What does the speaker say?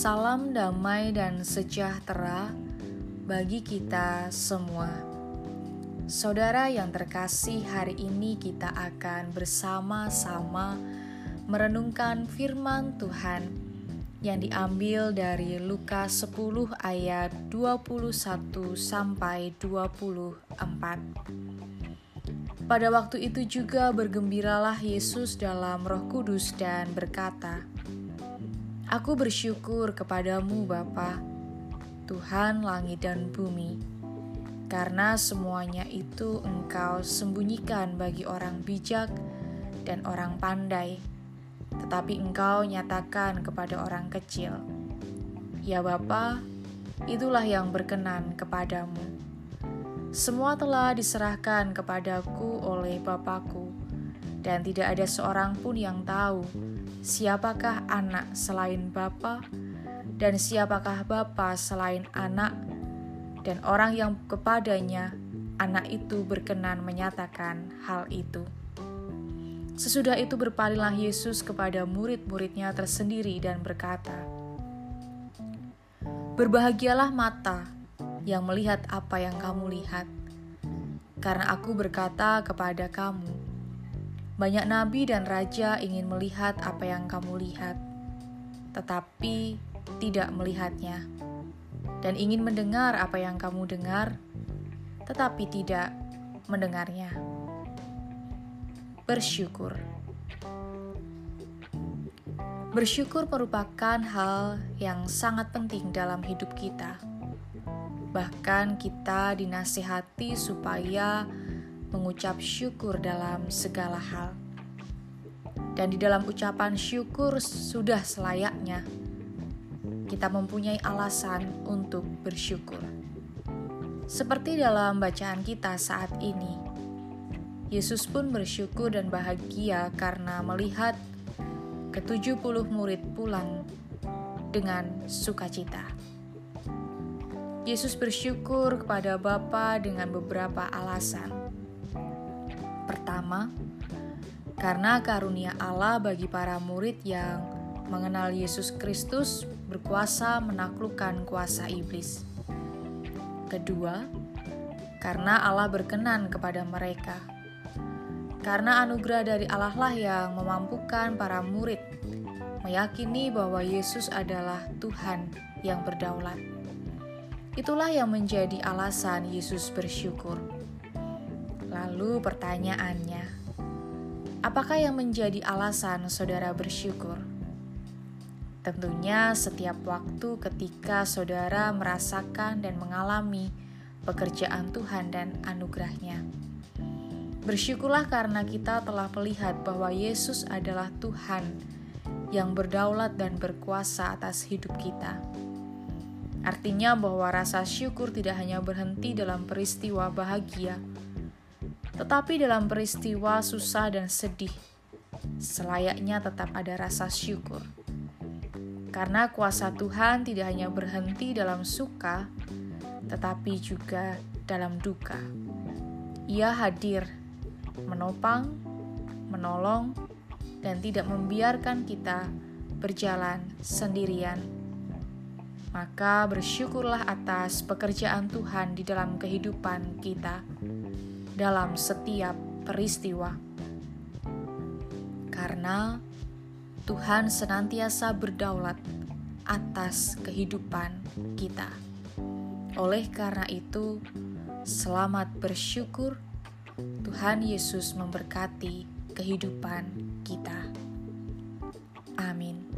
Salam damai dan sejahtera bagi kita semua. Saudara yang terkasih, hari ini kita akan bersama-sama merenungkan firman Tuhan yang diambil dari Lukas 10 ayat 21 sampai 24. Pada waktu itu juga bergembiralah Yesus dalam Roh Kudus dan berkata, Aku bersyukur kepadamu Bapa, Tuhan langit dan bumi, karena semuanya itu Engkau sembunyikan bagi orang bijak dan orang pandai, tetapi Engkau nyatakan kepada orang kecil. Ya Bapa, itulah yang berkenan kepadamu. Semua telah diserahkan kepadaku oleh Bapakku, dan tidak ada seorang pun yang tahu siapakah anak selain Bapa dan siapakah Bapa selain anak dan orang yang kepadanya anak itu berkenan menyatakan hal itu. Sesudah itu berpalinglah Yesus kepada murid-muridnya tersendiri dan berkata, Berbahagialah mata yang melihat apa yang kamu lihat, karena aku berkata kepada kamu, banyak nabi dan raja ingin melihat apa yang kamu lihat, tetapi tidak melihatnya, dan ingin mendengar apa yang kamu dengar, tetapi tidak mendengarnya. Bersyukur. Bersyukur merupakan hal yang sangat penting dalam hidup kita. Bahkan kita dinasihati supaya mengucap syukur dalam segala hal. Dan di dalam ucapan syukur sudah selayaknya kita mempunyai alasan untuk bersyukur. Seperti dalam bacaan kita saat ini, Yesus pun bersyukur dan bahagia karena melihat ke-70 murid pulang dengan sukacita. Yesus bersyukur kepada Bapa dengan beberapa alasan. Pertama, karena karunia Allah bagi para murid yang mengenal Yesus Kristus berkuasa menaklukkan kuasa iblis. Kedua, karena Allah berkenan kepada mereka. Karena anugerah dari Allah lah yang memampukan para murid meyakini bahwa Yesus adalah Tuhan yang berdaulat. Itulah yang menjadi alasan Yesus bersyukur. Lalu pertanyaannya, apakah yang menjadi alasan saudara bersyukur? Tentunya setiap waktu ketika saudara merasakan dan mengalami pekerjaan Tuhan dan anugerahnya. Bersyukurlah karena kita telah melihat bahwa Yesus adalah Tuhan yang berdaulat dan berkuasa atas hidup kita. Artinya bahwa rasa syukur tidak hanya berhenti dalam peristiwa bahagia, tetapi dalam peristiwa susah dan sedih, selayaknya tetap ada rasa syukur. Karena kuasa Tuhan tidak hanya berhenti dalam suka, tetapi juga dalam duka. Ia hadir, menopang, menolong, dan tidak membiarkan kita berjalan sendirian. Maka bersyukurlah atas pekerjaan Tuhan di dalam kehidupan kita dalam setiap peristiwa, karena Tuhan senantiasa berdaulat atas kehidupan kita. Oleh karena itu, selamat bersyukur. Tuhan Yesus memberkati kehidupan kita. Amin.